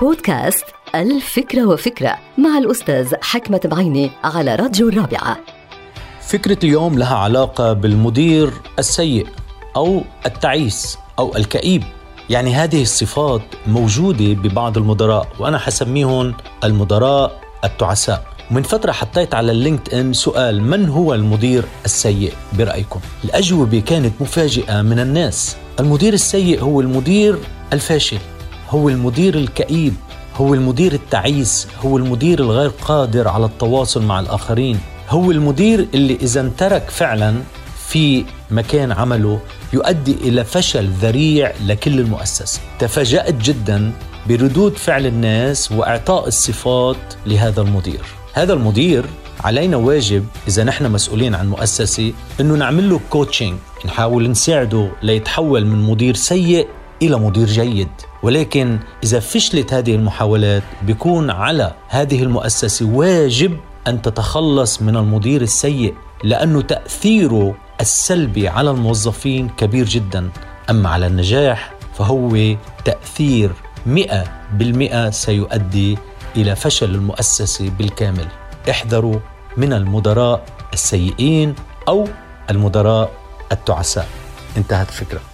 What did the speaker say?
بودكاست الفكرة وفكرة مع الأستاذ حكمة بعيني على راديو الرابعة. فكرة اليوم لها علاقة بالمدير السيء أو التعيس أو الكئيب. يعني هذه الصفات موجودة ببعض المدراء وأنا حسميهم المدراء التعساء. من فترة حطيت على اللينكد إن سؤال من هو المدير السيء برأيكم؟ الأجوبة كانت مفاجئة من الناس. المدير السيء هو المدير الفاشل. هو المدير الكئيب هو المدير التعيس هو المدير الغير قادر على التواصل مع الآخرين. هو المدير اللي إذا انترك فعلا في مكان عمله يؤدي إلى فشل ذريع لكل المؤسسة. تفاجأت جدا بردود فعل الناس وإعطاء الصفات لهذا المدير. هذا المدير علينا واجب إذا نحن مسؤولين عن مؤسسة أنه نعمل له كوتشنج نحاول نساعده ليتحول من مدير سيء إلى مدير جيد. ولكن إذا فشلت هذه المحاولات بيكون على هذه المؤسسة واجب أن تتخلص من المدير السيء لأنه تأثيره السلبي على الموظفين كبير جدا. أما على النجاح فهو مئة بالمئة سيؤدي إلى فشل المؤسسة بالكامل. احذروا من المدراء السيئين أو المدراء التعساء. انتهت الفكرة.